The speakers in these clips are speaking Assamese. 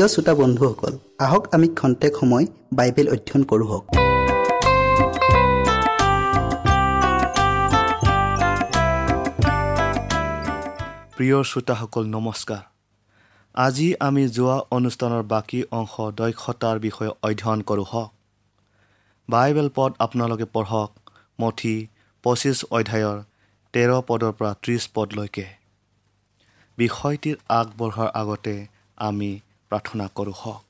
প্ৰিয় শ্ৰোতা বন্ধুসকল আহক আমি খন্তেক সময় বাইবেল অধ্যয়ন কৰোঁ প্ৰিয় শ্ৰোতাসকল নমস্কাৰ। আজি আমি যোৱা অনুষ্ঠানৰ বাকী অংশ দক্ষতাৰ বিষয়ে অধ্যয়ন কৰোঁ হওক। বাইবেল পদ আপোনালোকে পঢ়ক মঠি পঁচিছ অধ্যায়ৰ তেৰ পদৰ পৰা ত্ৰিছ পদলৈকে। বিষয়টিৰ আগবঢ়াৰ আগতে আমি প্ৰাৰ্থনা কৰোঁ হওক।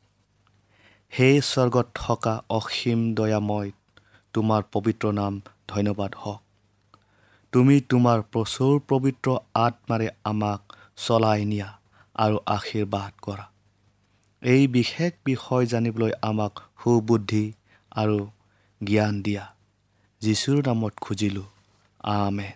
সেই স্বৰ্গত থকা অসীম দয়াময় তোমাৰ পবিত্ৰ নাম ধন্যবাদ হওক। তুমি তোমাৰ প্ৰচুৰ পবিত্ৰ আত্মাৰে আমাক চলাই নিয়া আৰু আশীৰ্বাদ কৰা। এই বিশেষ বিষয় জানিবলৈ আমাক সুবুদ্ধি আৰু জ্ঞান দিয়া। যীশুৰ নামত খুজিলোঁ আমেন।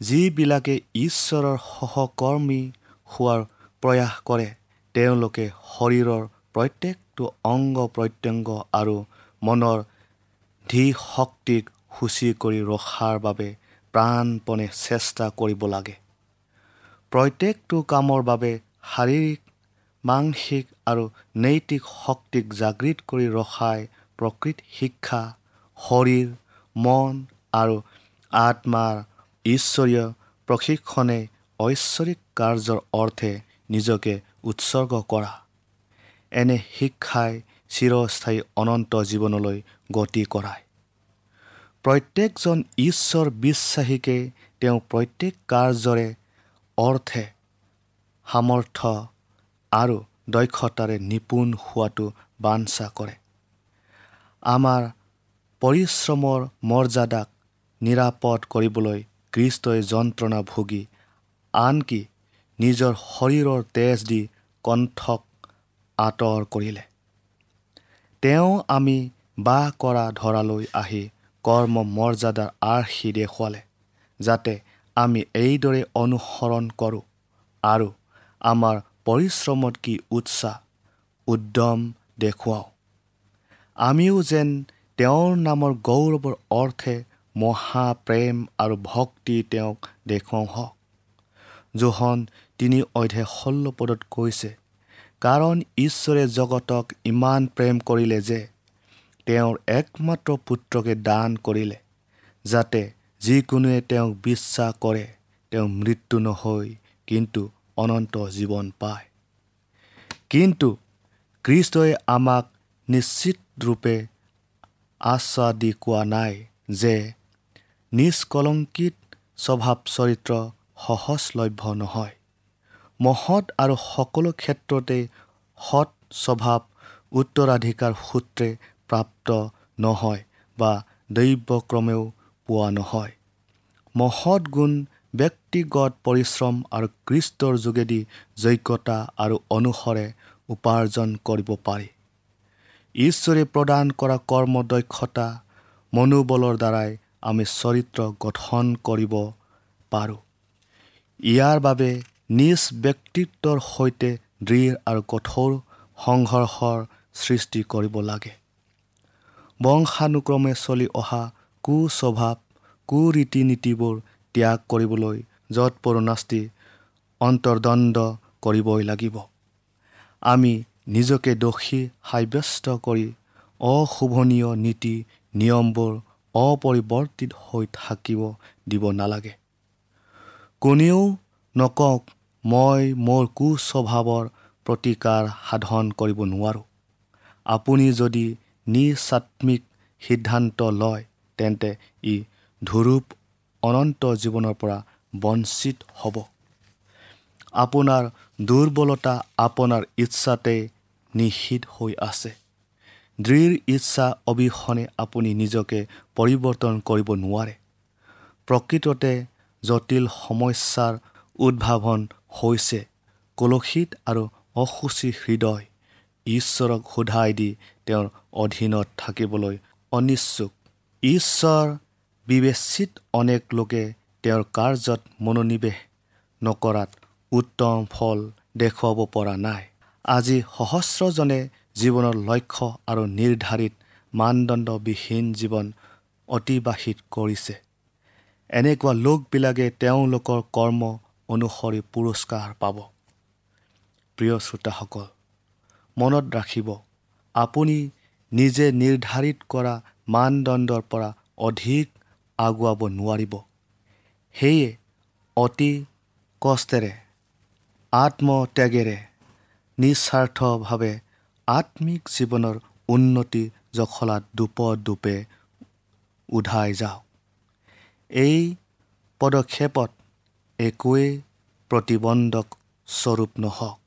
যিবিলাকে ঈশ্বৰৰ সহকৰ্মী হোৱাৰ প্ৰয়াস কৰে তেওঁলোকে শৰীৰৰ প্ৰত্যেকটো অংগ প্ৰত্যংগ আৰু মনৰ ধী শক্তিক সূচী কৰি ৰখাৰ বাবে প্ৰাণপণে চেষ্টা কৰিব লাগে। প্ৰত্যেকটো কামৰ বাবে শাৰীৰিক মানসিক আৰু নৈতিক শক্তিক জাগৃত কৰি ৰখাই প্ৰকৃত শিক্ষা শৰীৰ মন আৰু আত্মাৰ ঈশ্বৰীয় প্ৰশিক্ষণে ঐশ্বৰিক কাৰ্যৰ অৰ্থে নিজকে উৎসৰ্গ কৰা। এনে শিক্ষাই চিৰস্থায়ী অনন্ত জীৱনলৈ গতি কৰায় প্ৰত্যেকজন ঈশ্বৰ বিশ্বাসীকে তেওঁ প্ৰত্যেক কাৰ্যৰে অৰ্থে সামৰ্থ্য আৰু দক্ষতাৰে নিপুণ হোৱাটো বাঞ্ছা কৰে। আমাৰ পৰিশ্ৰমৰ মৰ্যাদাক নিৰাপদ কৰিবলৈ কৃষ্টই যন্ত্ৰণা ভুগি আনকি নিজৰ শৰীৰৰ তেজ দি কণ্ঠক আঁতৰ কৰিলে। তেওঁ আমি বাস কৰা ধৰালৈ আহি কৰ্ম মৰ্যাদাৰ আৰ্হি দেখুৱালে যাতে আমি এইদৰে অনুসৰণ কৰোঁ আৰু আমাৰ পৰিশ্ৰমত কি উৎসাহ উদ্যম দেখুৱাওঁ। আমিও যেন তেওঁৰ নামৰ গৌৰৱৰ অৰ্থে মহাপ্ৰেম আৰু ভক্তি তেওঁক দেখুৱাওঁ হওক। জোহন তিনি অধ্যায় ষোল্ল পদত কৈছে কাৰণ ঈশ্বৰে জগতক ইমান প্ৰেম কৰিলে যে তেওঁৰ একমাত্ৰ পুত্ৰকে দান কৰিলে যাতে যিকোনোৱে তেওঁক বিশ্বাস কৰে তেওঁ মৃত্যু নহৈ কিন্তু অনন্ত জীৱন পায়। কিন্তু কৃষ্টই আমাক নিশ্চিতৰূপে আশ্বাস দি কোৱা নাই যে নিষ্কলংকিত স্বভাৱ চৰিত্ৰ সহজলভ্য নহয়। মহৎ আৰু সকলো ক্ষেত্ৰতে সৎ স্বভাৱ উত্তৰাধিকাৰ সূত্ৰে প্ৰাপ্ত নহয় বা দৈৱক্ৰমেও পোৱা নহয়। মহৎ গুণ ব্যক্তিগত পৰিশ্ৰম আৰু কৃষ্টৰ যোগেদি যোগ্যতা আৰু অনুসৰে উপাৰ্জন কৰিব পাৰি। ঈশ্বৰে প্ৰদান কৰা কৰ্মদক্ষতা মনোবলৰ দ্বাৰাই আমি চৰিত্ৰ গঠন কৰিব পাৰোঁ। ইয়াৰ বাবে নিজ ব্যক্তিত্বৰ সৈতে দৃঢ় আৰু কঠোৰ সংঘৰ্ষৰ সৃষ্টি কৰিব লাগে। বংশানুক্ৰমে চলি অহা কুস্বভাৱ কুৰীতি নীতিবোৰ ত্যাগ কৰিবলৈ যৎপৰোনাস্তি অন্তৰ্দণ্ড কৰিবই লাগিব। আমি নিজকে দোষী সাব্যস্ত কৰি অশোভনীয় নীতি নিয়মবোৰ অপৰিৱৰ্তিত হৈ থাকিব দিব নালাগে। কোনেও নকওক মই মোৰ কুস্বভাৱৰ প্ৰতিকাৰ সাধন কৰিব নোৱাৰোঁ। আপুনি যদি নিচাত্মিক সিদ্ধান্ত লয় তেন্তে ই ধুৰূপ অনন্ত জীৱনৰ পৰা বঞ্চিত হ'ব। আপোনাৰ দুৰ্বলতা আপোনাৰ ইচ্ছাতে নিষিদ্ধ হৈ আছে। দৃঢ় ইচ্ছা অবিহনে আপুনি নিজকে পৰিৱৰ্তন কৰিব নোৱাৰে। প্ৰকৃততে জটিল সমস্যাৰ উদ্ভাৱন হৈছে কলসিত আৰু অসুচী হৃদয়। ঈশ্বৰক সোধাই দি তেওঁৰ অধীনত থাকিবলৈ অনিচ্ছুক। ঈশ্বৰ বিবেচিত অনেক লোকে তেওঁৰ কাৰ্যত মনোনিৱেশ নকৰাত উত্তম ফল দেখুৱাব পৰা নাই। আজি সহস্ৰজনে জীৱনৰ লক্ষ্য আৰু নিৰ্ধাৰিত মানদণ্ডবিহীন জীৱন অতিবাহিত কৰিছে। এনেকুৱা লোকবিলাকে তেওঁলোকৰ কৰ্ম অনুসৰি পুৰস্কাৰ পাব। প্ৰিয় শ্ৰোতাসকল মনত ৰাখিব আপুনি নিজে নিৰ্ধাৰিত কৰা মানদণ্ডৰ পৰা অধিক আগুৱাব নোৱাৰিব। সেয়ে অতি কষ্টেৰে আত্মত্যাগেৰে নিস্বাৰ্থভাৱে আত্মিক জীৱনৰ উন্নতি জখলাত দোপে উধাই যাওক। এই পদক্ষেপত একোৱেই প্ৰতিবন্ধক স্বৰূপ নহওক।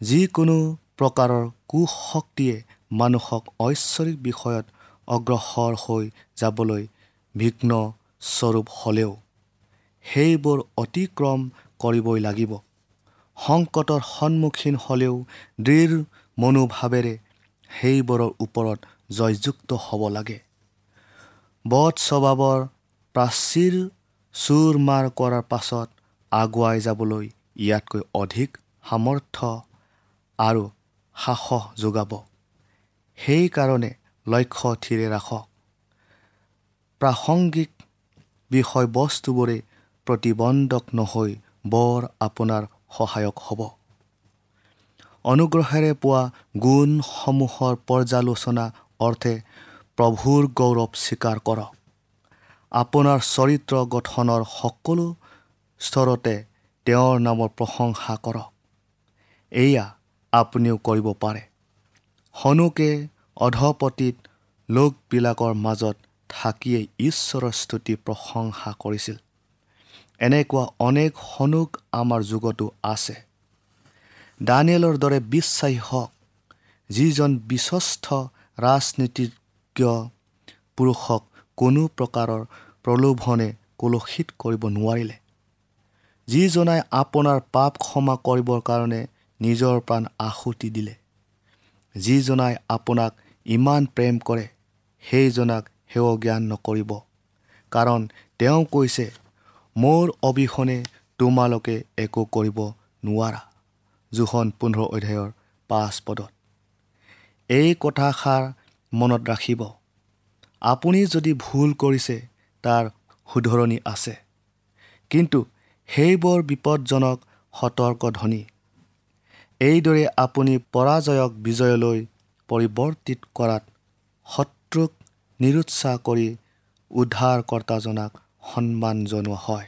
যিকোনো প্ৰকাৰৰ কুশক্তিয়ে মানুহক ঐশ্বৰিক বিষয়ত অগ্ৰসৰ হৈ যাবলৈ বিঘ্ন স্বৰূপ হ'লেও সেইবোৰ অতিক্ৰম কৰিবই লাগিব। সংকটৰ সন্মুখীন হ'লেও দৃঢ় মনোভাৱেৰে সেইবোৰৰ ওপৰত জয়যুক্ত হ'ব লাগে। বধ স্বভাৱৰ প্ৰাচীৰ চুৰ মাৰ কৰাৰ পাছত আগুৱাই যাবলৈ ইয়াতকৈ অধিক সামৰ্থ্য আৰু সাহস যোগাব। সেইকাৰণে লক্ষ্য থিৰে ৰাখক প্ৰাসংগিক বিষয়বস্তুবোৰে প্ৰতিবন্ধক নহৈ বৰ আপোনাৰ সহায়ক হ'ব। অনুগ্ৰহেৰে পোৱা গুণসমূহৰ পৰ্যালোচনা অৰ্থে প্ৰভুৰ গৌৰৱ স্বীকাৰ কৰক। আপোনাৰ চৰিত্ৰ গঠনৰ সকলো স্তৰতে তেওঁৰ নামৰ প্ৰশংসা কৰক। এয়া আপুনিও কৰিব পাৰে। হনুকে অধপতিত লোকবিলাকৰ মাজত থাকিয়েই ঈশ্বৰৰ স্তুতি প্ৰশংসা কৰিছিল। এনেকুৱা অনেক হনুক আমাৰ যুগতো আছে। দানিয়েলৰ দৰে বিশ্বাসী হওক যিজন বিশ্বস্ত ৰাজনীতিজ্ঞ পুৰুষক কোনো প্ৰকাৰৰ প্ৰলোভনে কলুষিত কৰিব নোৱাৰিলে। যিজনাই আপোনাৰ পাপ ক্ষমা কৰিবৰ কাৰণে নিজৰ প্ৰাণ আহুতি দিলে। যিজনাই আপোনাক ইমান প্ৰেম কৰে সেইজনাক সেৱ জ্ঞান নকৰিব। কাৰণ তেওঁ কৈছে মোৰ অবিহনে তোমালোকে একো কৰিব নোৱাৰা। জোখন পোন্ধৰ অধ্যায়ৰ পাঁচ পদত। এই কথাষাৰ মনত ৰাখিব। আপুনি যদি ভুল কৰিছে তাৰ শুধৰণি আছে। কিন্তু সেইবোৰ বিপদজনক সতৰ্কধ্বনি এইদৰে আপুনি পৰাজয়ক বিজয়লৈ পৰিৱৰ্তিত কৰাত শত্ৰুক নিৰুৎসাহ কৰি উদ্ধাৰকৰ্তাজনাক সন্মান জনোৱা হয়।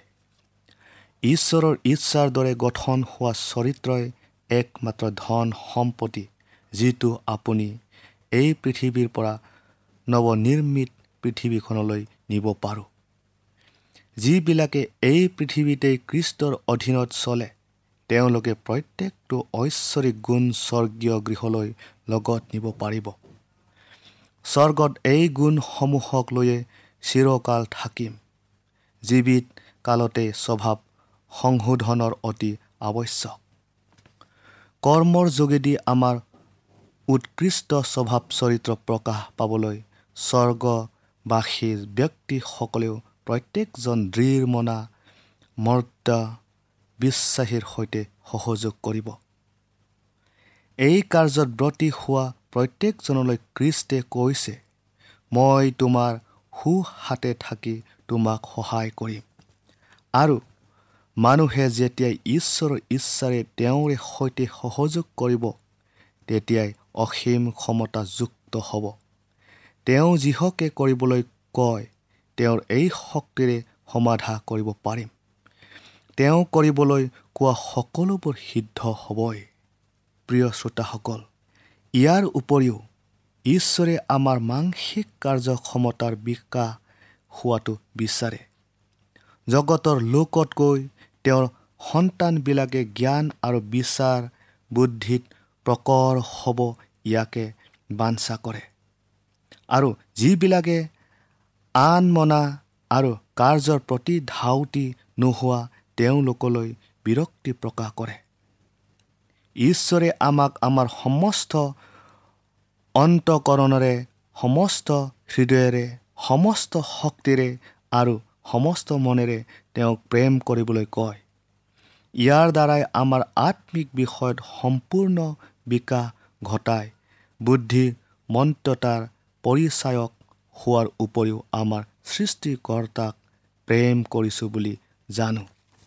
ঈশ্বৰৰ ইচ্ছাৰ দৰে গঠন হোৱা চৰিত্ৰই একমাত্ৰ ধন সম্পত্তি যিটো আপুনি এই পৃথিৱীৰ পৰা নৱনিৰ্মিত পৃথিৱীখনলৈ নিব পাৰোঁ। যিবিলাকে এই পৃথিৱীতেই কৃষ্টৰ অধীনত চলে তেওঁলোকে প্ৰত্যেকটো ঐশ্বৰিক গুণ স্বৰ্গীয় গৃহলৈ লগত নিব পাৰিব। স্বৰ্গত এই গুণসমূহক লৈয়ে চিৰকাল থাকিম। জীৱিত কালতে স্বভাৱ সংশোধনৰ অতি আৱশ্যক। কৰ্মৰ যোগেদি আমাৰ উৎকৃষ্ট স্বভাৱ চৰিত্ৰ প্ৰকাশ পাবলৈ স্বৰ্গবাসীৰ ব্যক্তিসকলেও প্ৰত্যেকজন দৃঢ় মনা মৰ্দা বিশ্বাসীৰ সৈতে সহযোগ কৰিব। এই কাৰ্যত ব্ৰতী হোৱা প্ৰত্যেকজনলৈ কৃষ্টে কৈছে মই তোমাৰ সুহাতে থাকি তোমাক সহায় কৰিম। আৰু মানুহে যেতিয়াই ঈশ্বৰৰ ইচ্ছাৰে তেওঁৰে সৈতে সহযোগ কৰিব তেতিয়াই অসীম ক্ষমতাযুক্ত হ'ব। তেওঁ যিহকে কৰিবলৈ কয় তেওঁৰ এই শক্তিৰে সমাধা কৰিব পাৰিম। তেওঁ কৰিবলৈ কোৱা সকলোবোৰ সিদ্ধ হ'বই। প্ৰিয় শ্ৰোতাসকল ইয়াৰ উপৰিও ঈশ্বৰে আমাৰ মানসিক কাৰ্যক্ষমতাৰ বিকাশ হোৱাটো বিচাৰে। জগতৰ লোকতকৈ তেওঁৰ সন্তানবিলাকে জ্ঞান আৰু বিচাৰ বুদ্ধিত প্ৰকৰ হ'ব ইয়াকে বাঞ্ছা কৰে। আৰু যিবিলাকে আন মনা আৰু কাৰ্যৰ প্ৰতি ধাউতি নোহোৱা তেওঁলোকলৈ বিৰক্তি প্ৰকাশ কৰে। ঈশ্বৰে আমাক আমাৰ সমস্ত অন্তকৰণেৰে সমস্ত হৃদয়েৰে সমস্ত শক্তিৰে আৰু সমস্ত মনেৰে তেওঁক প্ৰেম কৰিবলৈ কয়। ইয়াৰ দ্বাৰাই আমাৰ আত্মিক বিষয়ত সম্পূৰ্ণ বিকাশ ঘটাই বুদ্ধি মন্ত্ৰতাৰ পৰিচায়ক হোৱাৰ উপৰিও আমাৰ সৃষ্টিকৰ্তাক প্ৰেম কৰিছোঁ বুলি জানো।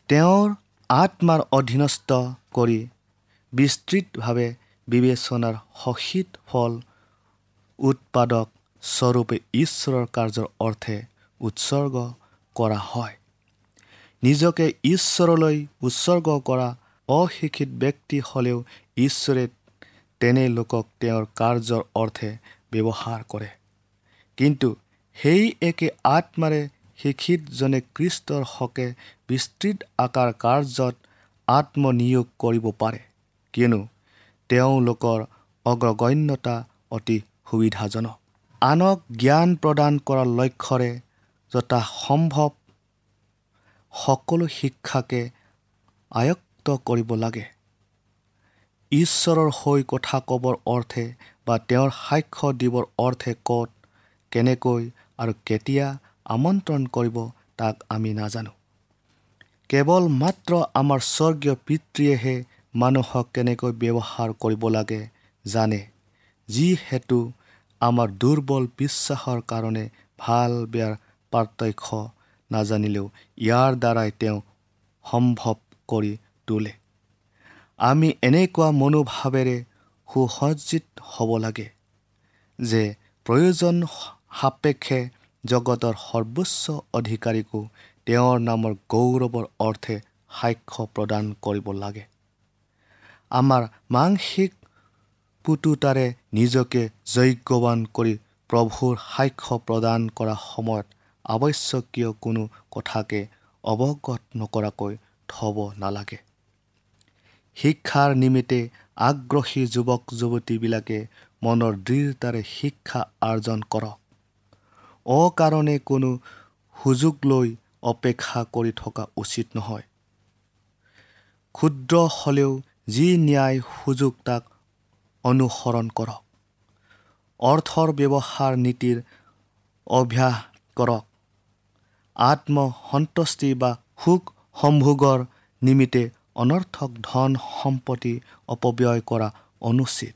তেওঁৰ আত্মাৰ অধীনস্থ কৰি বিস্তৃতভাৱে বিবেচনাৰ সহিত ফল উৎপাদক স্বৰূপে ঈশ্বৰৰ কাৰ্যৰ অৰ্থে উৎসৰ্গ কৰা হয়। নিজকে ঈশ্বৰলৈ উৎসৰ্গ কৰা অশিক্ষিত ব্যক্তি হ'লেও ঈশ্বৰে তেনে লোকক তেওঁৰ কাৰ্যৰ অৰ্থে ব্যৱহাৰ কৰে। কিন্তু সেই একে আত্মাৰে শিক্ষিতজনে কৃষ্টৰ হকে বিস্তৃত আকাৰ কাৰ্যত আত্মনিয়োগ কৰিব পাৰে কিয়নো তেওঁলোকৰ অগ্ৰগণ্যতা অতি সুবিধাজনক। আনক জ্ঞান প্ৰদান কৰাৰ লক্ষ্যৰে যথাসম্ভৱ সকলো শিক্ষাকে আয়ত্ত কৰিব লাগে। ঈশ্বৰৰ হৈ কথা ক'বৰ অৰ্থে বা তেওঁৰ সাক্ষ্য দিবৰ অৰ্থে ক'ত কেনেকৈ আৰু কেতিয়া আমন্ত্ৰণ কৰিব তাক আমি নাজানো। কেৱল মাত্ৰ আমাৰ স্বৰ্গীয় পিতৃয়েহে মানুহক কেনেকৈ ব্যৱহাৰ কৰিব লাগে জানে যিহেতু আমাৰ দুৰ্বল বিশ্বাসৰ কাৰণে ভাল বেয়াৰ পাৰ্থক্য নাজানিলেও ইয়াৰ দ্বাৰাই তেওঁ সম্ভৱ কৰি তোলে। আমি এনেকুৱা মনোভাৱেৰে সুসজ্জিত হ'ব লাগে যে প্ৰয়োজন সাপেক্ষে জগতৰ সৰ্বোচ্চ অধিকাৰীকো তেওঁৰ নামৰ গৌৰৱৰ অৰ্থে সাক্ষ্য প্ৰদান কৰিব লাগে। আমাৰ মানসিক পুতুতাৰে নিজকে যজ্ঞৱান কৰি প্ৰভুৰ সাক্ষ্য প্ৰদান কৰা সময়ত আৱশ্যকীয় কোনো কথাকে অৱগত নকৰাকৈ থ'ব নালাগে। শিক্ষাৰ নিমিত্তে আগ্ৰহী যুৱক যুৱতীবিলাকে মনৰ দৃঢ়তাৰে শিক্ষা আৰ্জন কৰক। অকাৰণে কোনো সুযোগ লৈ অপেক্ষা কৰি থকা উচিত নহয়। ক্ষুদ্ৰ হ'লেও যি ন্যায় সুযোগ তাক অনুসৰণ কৰক। অৰ্থৰ ব্যৱহাৰ নীতিৰ অভ্যাস কৰক। আত্মসন্তুষ্টি বা সুখ সম্ভোগৰ নিমিত্তে অনৰ্থক ধন সম্পত্তি অপব্যয় কৰা অনুচিত।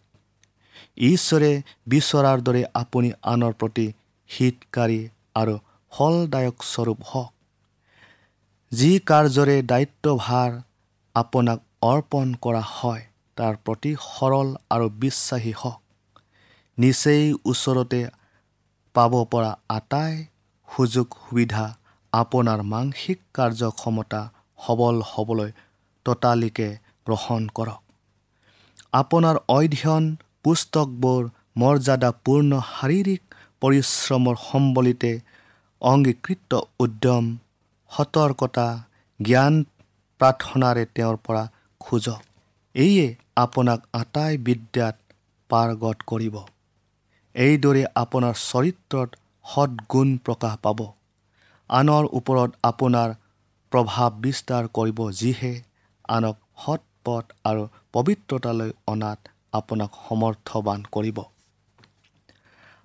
ঈশ্বৰে বিচৰাৰ দৰে আপুনি আনৰ প্ৰতি হিতকাৰী আৰু ফলদায়ক স্বৰূপ হওক। যি কাৰ্যৰে দায়িত্বভাৰ আপোনাক অৰ্পণ কৰা হয় তাৰ প্ৰতি সৰল আৰু বিশ্বাসী হওক। নিচেই ওচৰতে পাব পৰা আটাই সুযোগ সুবিধা আপোনাৰ মানসিক কাৰ্যক্ষমতা সবল হ'বলৈ ততালিকে গ্ৰহণ কৰক। আপোনাৰ অধ্যয়ন পুস্তকবোৰ মৰ্যাদাপূৰ্ণ শাৰীৰিক পৰিশ্ৰমৰ সম্বলিতে অংগীকৃত উদ্যম সতৰ্কতা জ্ঞান প্ৰাৰ্থনাৰে তেওঁৰ পৰা খোজক। এইয়ে আপোনাক আটাই বিদ্যাত পাৰ্গত কৰিব। এইদৰে আপোনাৰ চৰিত্ৰত সৎগুণ প্ৰকাশ পাব। আনৰ ওপৰত আপোনাৰ প্ৰভাৱ বিস্তাৰ কৰিব যিহে আনক সৎ পথ আৰু পবিত্ৰতালৈ অনাত আপোনাক সমৰ্থবান কৰিব।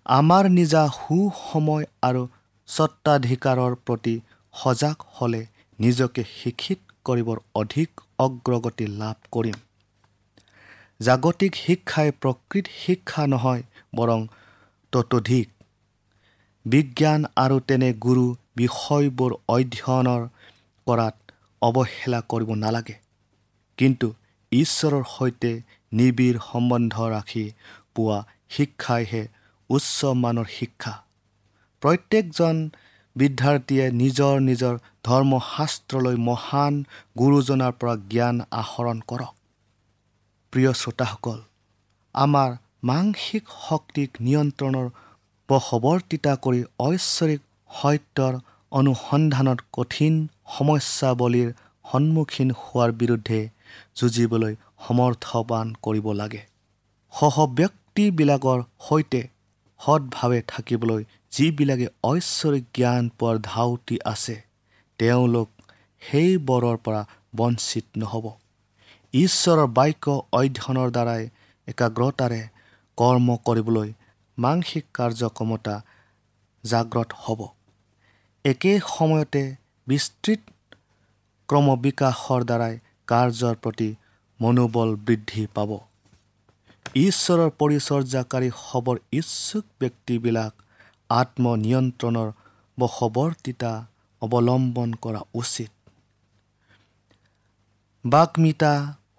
আমাৰ নিজা সুসময় আৰু স্বত্বাধিকাৰৰ প্ৰতি সজাগ হ'লে নিজকে শিক্ষিত কৰিবৰ অধিক অগ্ৰগতি লাভ কৰিম। জাগতিক শিক্ষাই প্ৰকৃত শিক্ষা নহয় বৰং ততোধিক। বিজ্ঞান আৰু তেনে গুৰু বিষয়বোৰ অধ্যয়নৰ কৰাত অৱহেলা কৰিব নালাগে। কিন্তু ঈশ্বৰৰ সৈতে নিবিড় সম্বন্ধ ৰাখি পোৱা শিক্ষাইহে উচ্চ মানৰ শিক্ষা। প্ৰত্যেকজন বিদ্যাৰ্থীয়ে নিজৰ নিজৰ ধৰ্মশাস্ত্ৰলৈ মহান গুৰুজনাৰ পৰা জ্ঞান আহৰণ কৰক। প্ৰিয় শ্ৰোতাসকল আমাৰ মানসিক শক্তিক নিয়ন্ত্ৰণৰ বশৱৰ্তিতা কৰি ঐশ্বৰিক সত্যৰ অনুসন্ধানত কঠিন সমস্যাৱলীৰ সন্মুখীন হোৱাৰ বিৰুদ্ধে যুঁজিবলৈ সমৰ্থবান কৰিব লাগে। সহব্যক্তিবিলাকৰ সৈতে সৎভাৱে থাকিবলৈ যিবিলাকে ঐশ্বৰিক জ্ঞান পোৱাৰ ধাউতি আছে তেওঁলোক সেই বৰৰ পৰা বঞ্চিত নহ'ব। ঈশ্বৰৰ বাক্য অধ্যয়নৰ দ্বাৰাই একাগ্ৰতাৰে কৰ্ম কৰিবলৈ মানসিক কাৰ্যক্ষমতা জাগ্ৰত হ'ব। একে সময়তে বিস্তৃত ক্ৰমবিকাশৰ দ্বাৰাই কাৰ্যৰ প্ৰতি মনোবল বৃদ্ধি পাব। ঈশ্বৰৰ পৰিচৰ্যাকাৰী হ'বৰ ইচ্ছুক ব্যক্তিবিলাক আত্মনিয়ন্ত্ৰণৰ বশৱৰ্তিতা অৱলম্বন কৰা উচিত। বাকমিতা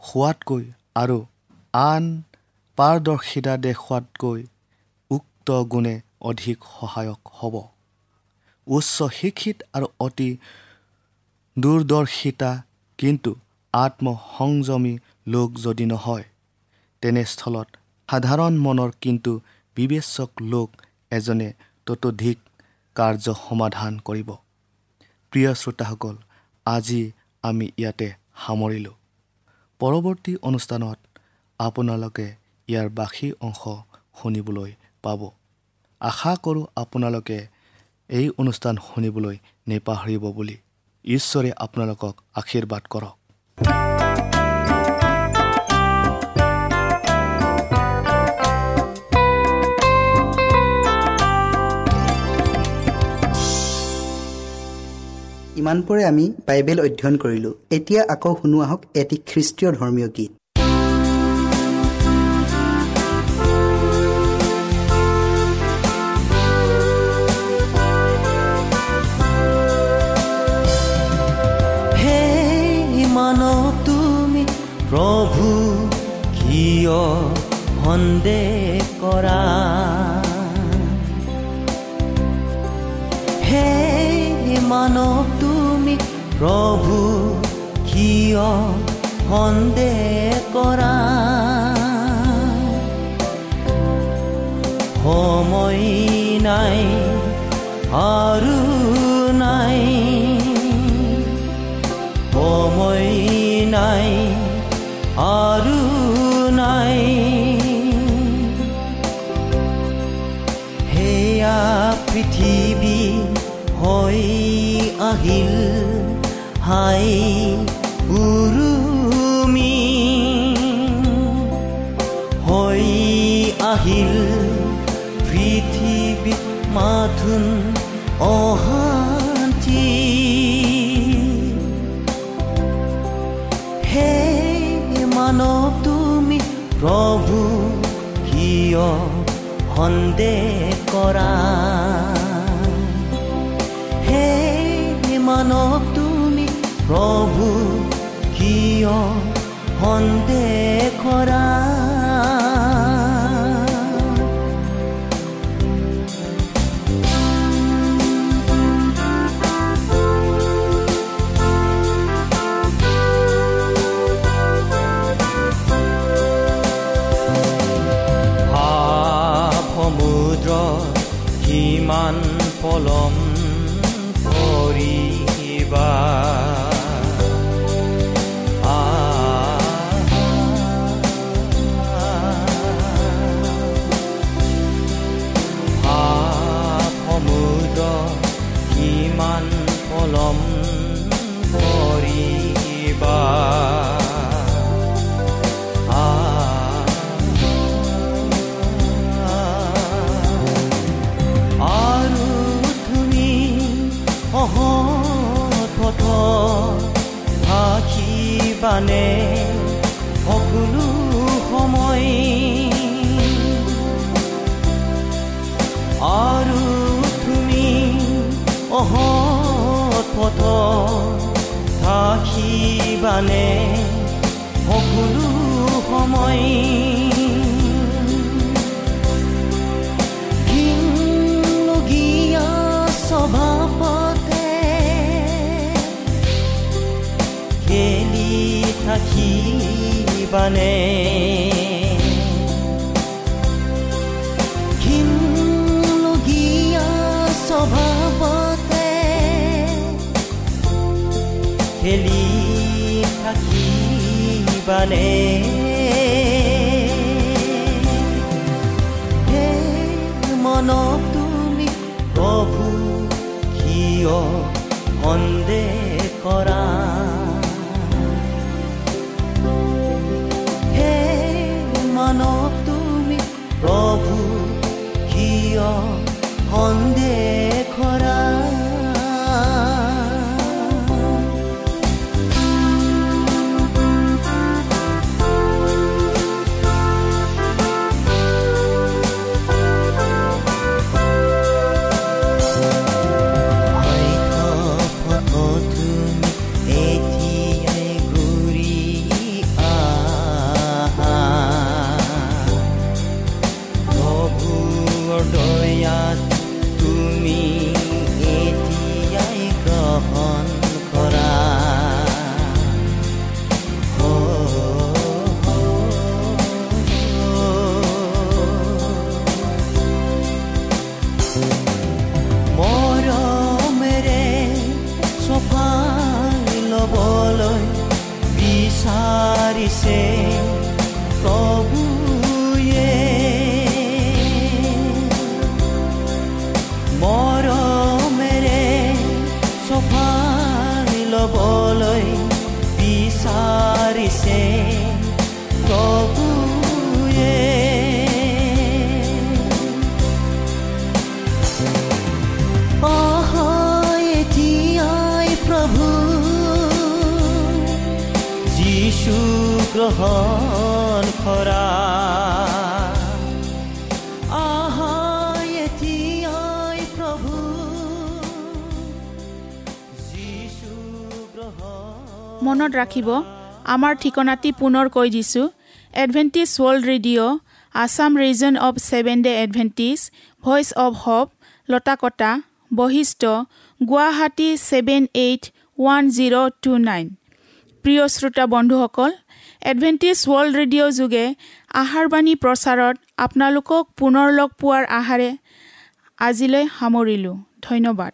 হোৱাতকৈ আৰু আন পাৰদৰ্শিতা দেখুৱাতকৈ উক্ত গুণে অধিক সহায়ক হ'ব। উচ্চ শিক্ষিত আৰু অতি দূৰদৰ্শিতা কিন্তু আত্মসংযমী লোক যদি নহয় তেনেস্থলত সাধাৰণ মনৰ কিন্তু বিবেচক লোক এজনে ততোধিক কাৰ্য সমাধান কৰিব। প্ৰিয় শ্ৰোতাসকল আজি আমি ইয়াতে সামৰিলোঁ। পৰৱৰ্তী অনুষ্ঠানত আপোনালোকে ইয়াৰ বাকী অংশ শুনিবলৈ পাব। আশা কৰোঁ আপোনালোকে এই অনুষ্ঠান শুনিবলৈ নেপাহৰিব বুলি। ঈশ্বৰে আপোনালোকক আশীৰ্বাদ কৰক। ইমানপৰে আমি বাইবেল অধ্যয়ন কৰিলোঁ। এতিয়া আকৌ শুনো আহক এটি খ্ৰীষ্টীয় ধৰ্মীয় গীত। তুমি প্ৰভু কিয় সন্দেহ কৰা? হে মানৱ প্ৰভু কিয় সন্দেহ কৰা? সময় নাই আৰু হাই উৰুমি। হৈ আহিল পৃথিৱী মাথোন অশান্তি। হে মানৱ তুমি প্ৰভু কিয় সন্দেহ কৰা? হে মানৱ প্ৰভু কিয় সন্দেহ কৰা থাকিবানে সকলো সময়। ঘিনলগীয়া স্বভাৱতে খেলি থাকিবানে? খেলি থাকিবানে হে মনক তুমি প্ৰভু কিয় সন্দেহ কৰা গ্ৰহণ কৰা মনত ৰাখিব আমাৰ ঠিকনাটি পুনৰ কৈ দিছোঁ। Adventist World Radio' Assam region of seven day Adventist voice of hope Latakata Basistha Guwahati seven eight one zero' two nine প্ৰিয় শ্ৰোতা বন্ধুসকল এডভেণ্টিজ ৱৰ্ল্ড ৰেডিঅ' যোগে আহাৰবাণী প্ৰচাৰত আপোনালোকক পুনৰ লগ পোৱাৰ আহাৰে আজিলৈ সামৰিলোঁ। ধন্যবাদ।